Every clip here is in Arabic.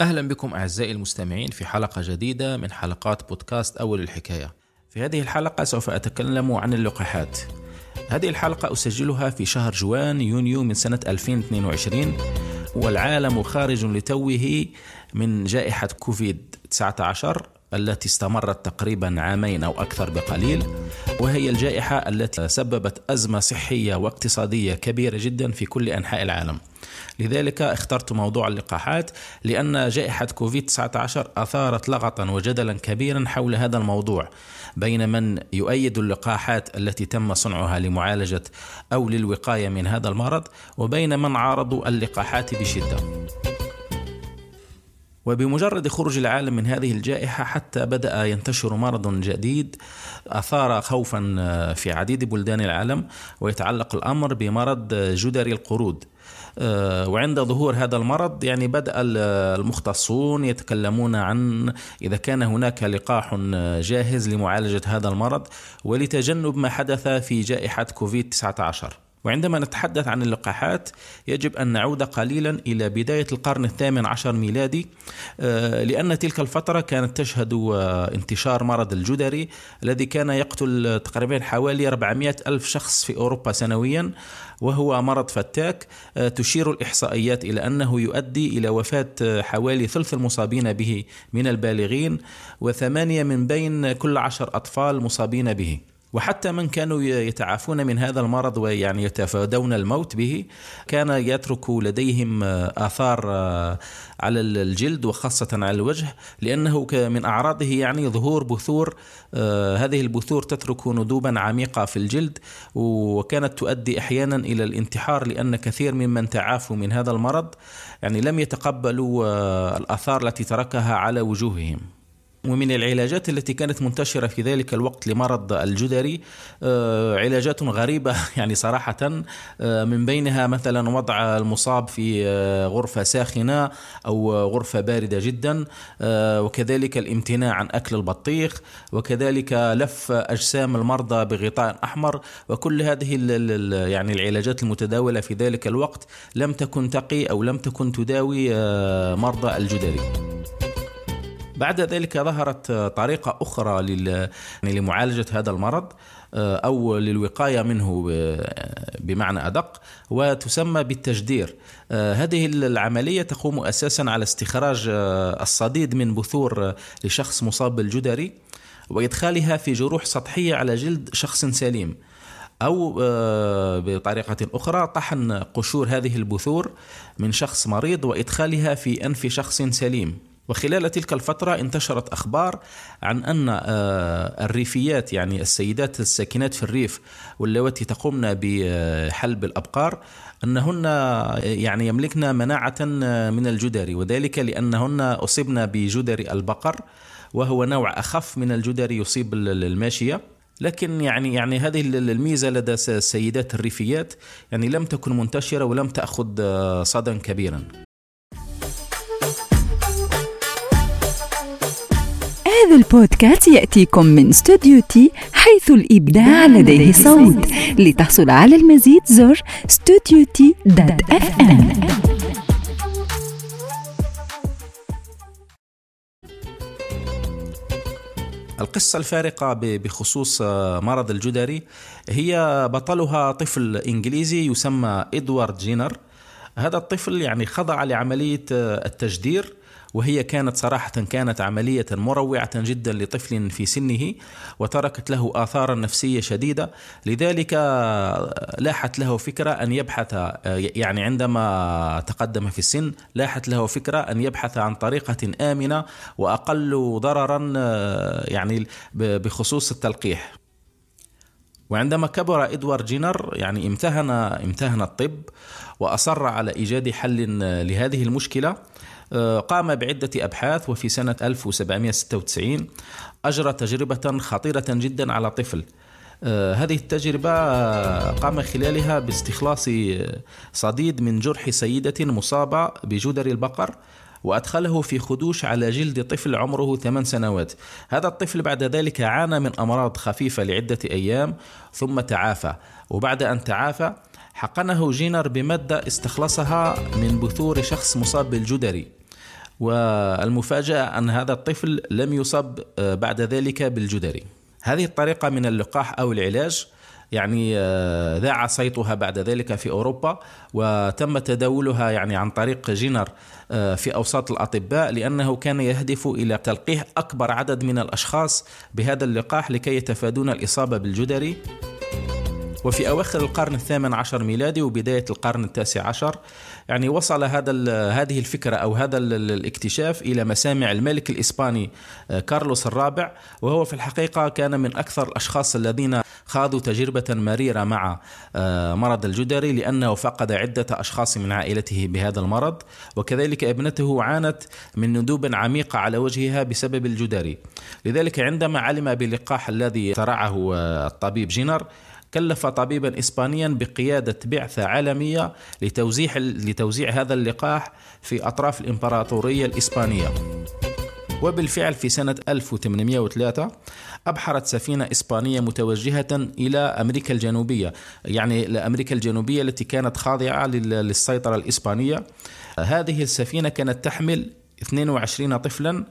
أهلا بكم أعزائي المستمعين في حلقة جديدة من حلقات بودكاست أول الحكاية. في هذه الحلقة سوف أتكلم عن اللقاحات. هذه الحلقة أسجلها في شهر جوان يونيو من سنة 2022 والعالم خارج لتوه من جائحة كوفيد 19 التي استمرت تقريبا عامين أو أكثر بقليل وهي الجائحة التي سببت أزمة صحية واقتصادية كبيرة جدا في كل أنحاء العالم. لذلك اخترت موضوع اللقاحات لأن جائحة كوفيد 19 أثارت لغطا وجدلا كبيرا حول هذا الموضوع بين من يؤيد اللقاحات التي تم صنعها لمعالجة أو للوقاية من هذا المرض وبين من عارضوا اللقاحات بشدة. وبمجرد خروج العالم من هذه الجائحة حتى بدأ ينتشر مرض جديد أثار خوفا في عديد بلدان العالم ويتعلق الأمر بمرض جدري القرود. آه، وعند ظهور هذا المرض يعني بدأ المختصون يتكلمون عن إذا كان هناك لقاح جاهز لمعالجة هذا المرض ولتجنب ما حدث في جائحة كوفيد 19 وعندما نتحدث عن اللقاحات يجب أن نعود قليلا إلى بداية القرن الثامن عشر ميلادي آه، لأن تلك الفترة كانت تشهد آه، انتشار مرض الجدري الذي كان يقتل تقريبا حوالي 400 ألف شخص في أوروبا سنويا وهو مرض فتاك آه، تشير الإحصائيات إلى أنه يؤدي إلى وفاة حوالي ثلث المصابين به من البالغين وثمانية من بين كل عشر أطفال مصابين به. وحتى من كانوا يتعافون من هذا المرض ويعني يتفادون الموت به كان يترك لديهم آثار على الجلد وخاصة على الوجه لأنه من أعراضه يعني ظهور بثور هذه البثور تترك ندوبا عميقة في الجلد وكانت تؤدي أحيانا إلى الانتحار لأن كثير ممن تعافوا من هذا المرض يعني لم يتقبلوا الآثار التي تركها على وجوههم. ومن العلاجات التي كانت منتشرة في ذلك الوقت لمرض الجدري آه، علاجات غريبة يعني صراحة آه، من بينها مثلا وضع المصاب في آه، غرفة ساخنة أو غرفة باردة جدا وكذلك الامتناع عن أكل البطيخ وكذلك لف أجسام المرضى بغطاء أحمر وكل هذه يعني العلاجات المتداولة في ذلك الوقت لم تكن تقي أو لم تكن تداوي مرضى الجدري. بعد ذلك ظهرت طريقة أخرى لمعالجة هذا المرض آه، أو للوقاية منه بمعنى أدق وتسمى بالتجدير. آه، هذه العملية تقوم أساسا على استخراج آه، الصديد من بثور لشخص مصاب بالجدري وإدخالها في جروح سطحية على جلد شخص سليم. أو بطريقة أخرى طحن قشور هذه البثور من شخص مريض وإدخالها في أنف شخص سليم. وخلال تلك الفترة انتشرت أخبار عن أن آه، الريفيات يعني السيدات الساكنات في الريف واللواتي تقومن بحلب الأبقار أنهن يعني يملكن مناعة من الجدري وذلك لأنهن أصبن بجدري البقر وهو نوع أخف من الجدري يصيب الماشية لكن يعني يعني هذه الميزة لدى السيدات الريفيات يعني لم تكن منتشرة ولم تأخذ آه، صدى كبيرا. هذا البودكاست يأتيكم من استوديو تي حيث الإبداع لديه صوت. لتحصل على المزيد زر استوديو تي dot FM القصة الفارقة بخصوص مرض الجدري. هي بطلها طفل إنجليزي يسمى إدوارد جينر. هذا الطفل يعني خضع لعملية التجدير وهي كانت صراحة كانت عملية مروعة جدا لطفل في سنه وتركت له آثارا نفسية شديدة. لذلك لاحت له فكرة أن يبحث يعني عندما تقدم في السن لاحت له فكرة أن يبحث عن طريقة آمنة وأقل ضررا يعني بخصوص التلقيح. وعندما كبر إدوارد جينر يعني امتهن امتهن الطب وأصر على إيجاد حل لهذه المشكلة آه، قام بعدة أبحاث وفي سنة 1796 أجرى تجربة خطيرة جدا على طفل. آه، هذه التجربة قام خلالها باستخلاص صديد من جرح سيدة مصابة بجدر البقر وأدخله في خدوش على جلد طفل عمره ثمان سنوات. هذا الطفل بعد ذلك عانى من أمراض خفيفة لعدة أيام ثم تعافى. وبعد أن تعافى حقنه جينر بمادة استخلصها من بثور شخص مصاب بالجدري. والمفاجأة أن هذا الطفل لم يصب آه، بعد ذلك بالجدري. هذه الطريقة من اللقاح أو العلاج. يعني آه، ذاع صيتها بعد ذلك في أوروبا وتم تداولها يعني عن طريق جينر آه، في أوساط الأطباء لأنه كان يهدف إلى تلقيح أكبر عدد من الأشخاص بهذا اللقاح لكي يتفادون الإصابة بالجدري. وفي أواخر القرن الثامن عشر ميلادي وبداية القرن التاسع عشر يعني وصل هذا هذه الفكرة أو هذا الاكتشاف إلى مسامع الملك الإسباني آه، كارلوس الرابع وهو في الحقيقة كان من أكثر الأشخاص الذين خاضوا تجربة مريرة مع آه، مرض الجدري لأنه فقد عدة أشخاص من عائلته بهذا المرض وكذلك ابنته عانت من ندوب عميقة على وجهها بسبب الجدري لذلك عندما علم باللقاح الذي اخترعه آه، الطبيب جينر كلف طبيبا اسبانيا بقيادة بعثة عالمية لتوزيع لتوزيع هذا اللقاح في أطراف الإمبراطورية الإسبانية. وبالفعل في سنة 1803 أبحرت سفينة إسبانية متوجهة إلى أمريكا الجنوبية. يعني لأمريكا الجنوبية التي كانت خاضعة للسيطرة الإسبانية. هذه السفينة كانت تحمل 22 طفلا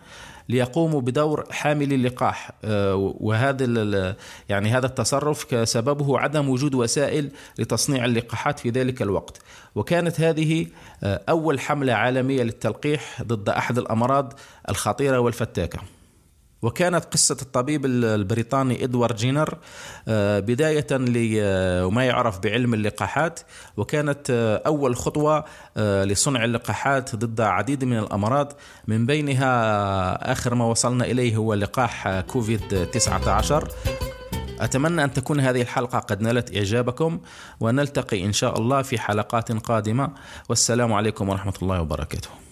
ليقوموا بدور حامل اللقاح. آه، وهذا يعني هذا التصرف سببه عدم وجود وسائل لتصنيع اللقاحات في ذلك الوقت. وكانت هذه آه، أول حملة عالمية للتلقيح ضد أحد الأمراض الخطيرة والفتاكة. وكانت قصة الطبيب البريطاني إدوارد جينر آه، بداية لما يعرف بعلم اللقاحات وكانت آه، أول خطوة آه، لصنع اللقاحات ضد عديد من الأمراض. من بينها آخر ما وصلنا إليه هو لقاح كوفيد 19 أتمنى أن تكون هذه الحلقة قد نالت إعجابكم ونلتقي إن شاء الله في حلقات قادمة. والسلام عليكم ورحمة الله وبركاته.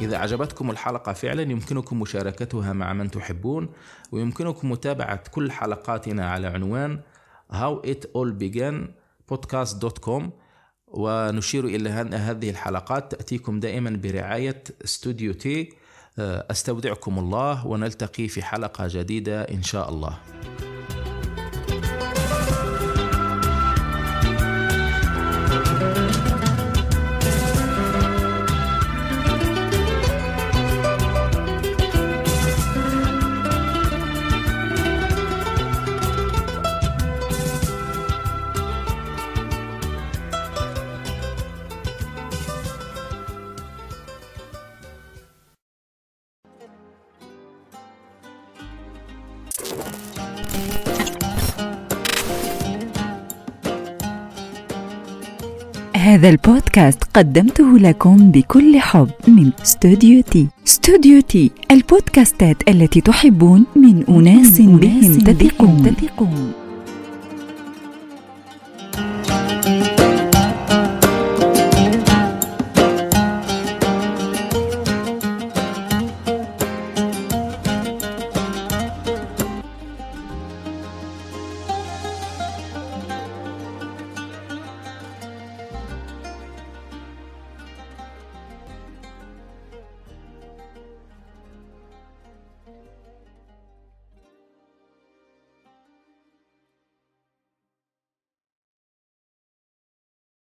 إذا أعجبتكم الحلقة فعلا يمكنكم مشاركتها مع من تحبون ويمكنكم متابعة كل حلقاتنا على عنوان how it all began podcast.com ونشير إلى أن هذه الحلقات تأتيكم دائما برعاية استوديو تي أستودعكم الله ونلتقي في حلقة جديدة إن شاء الله. هذا البودكاست قدمته لكم بكل حب من استوديو تي استوديو تي البودكاستات التي تحبون من أناس بهم تثقون.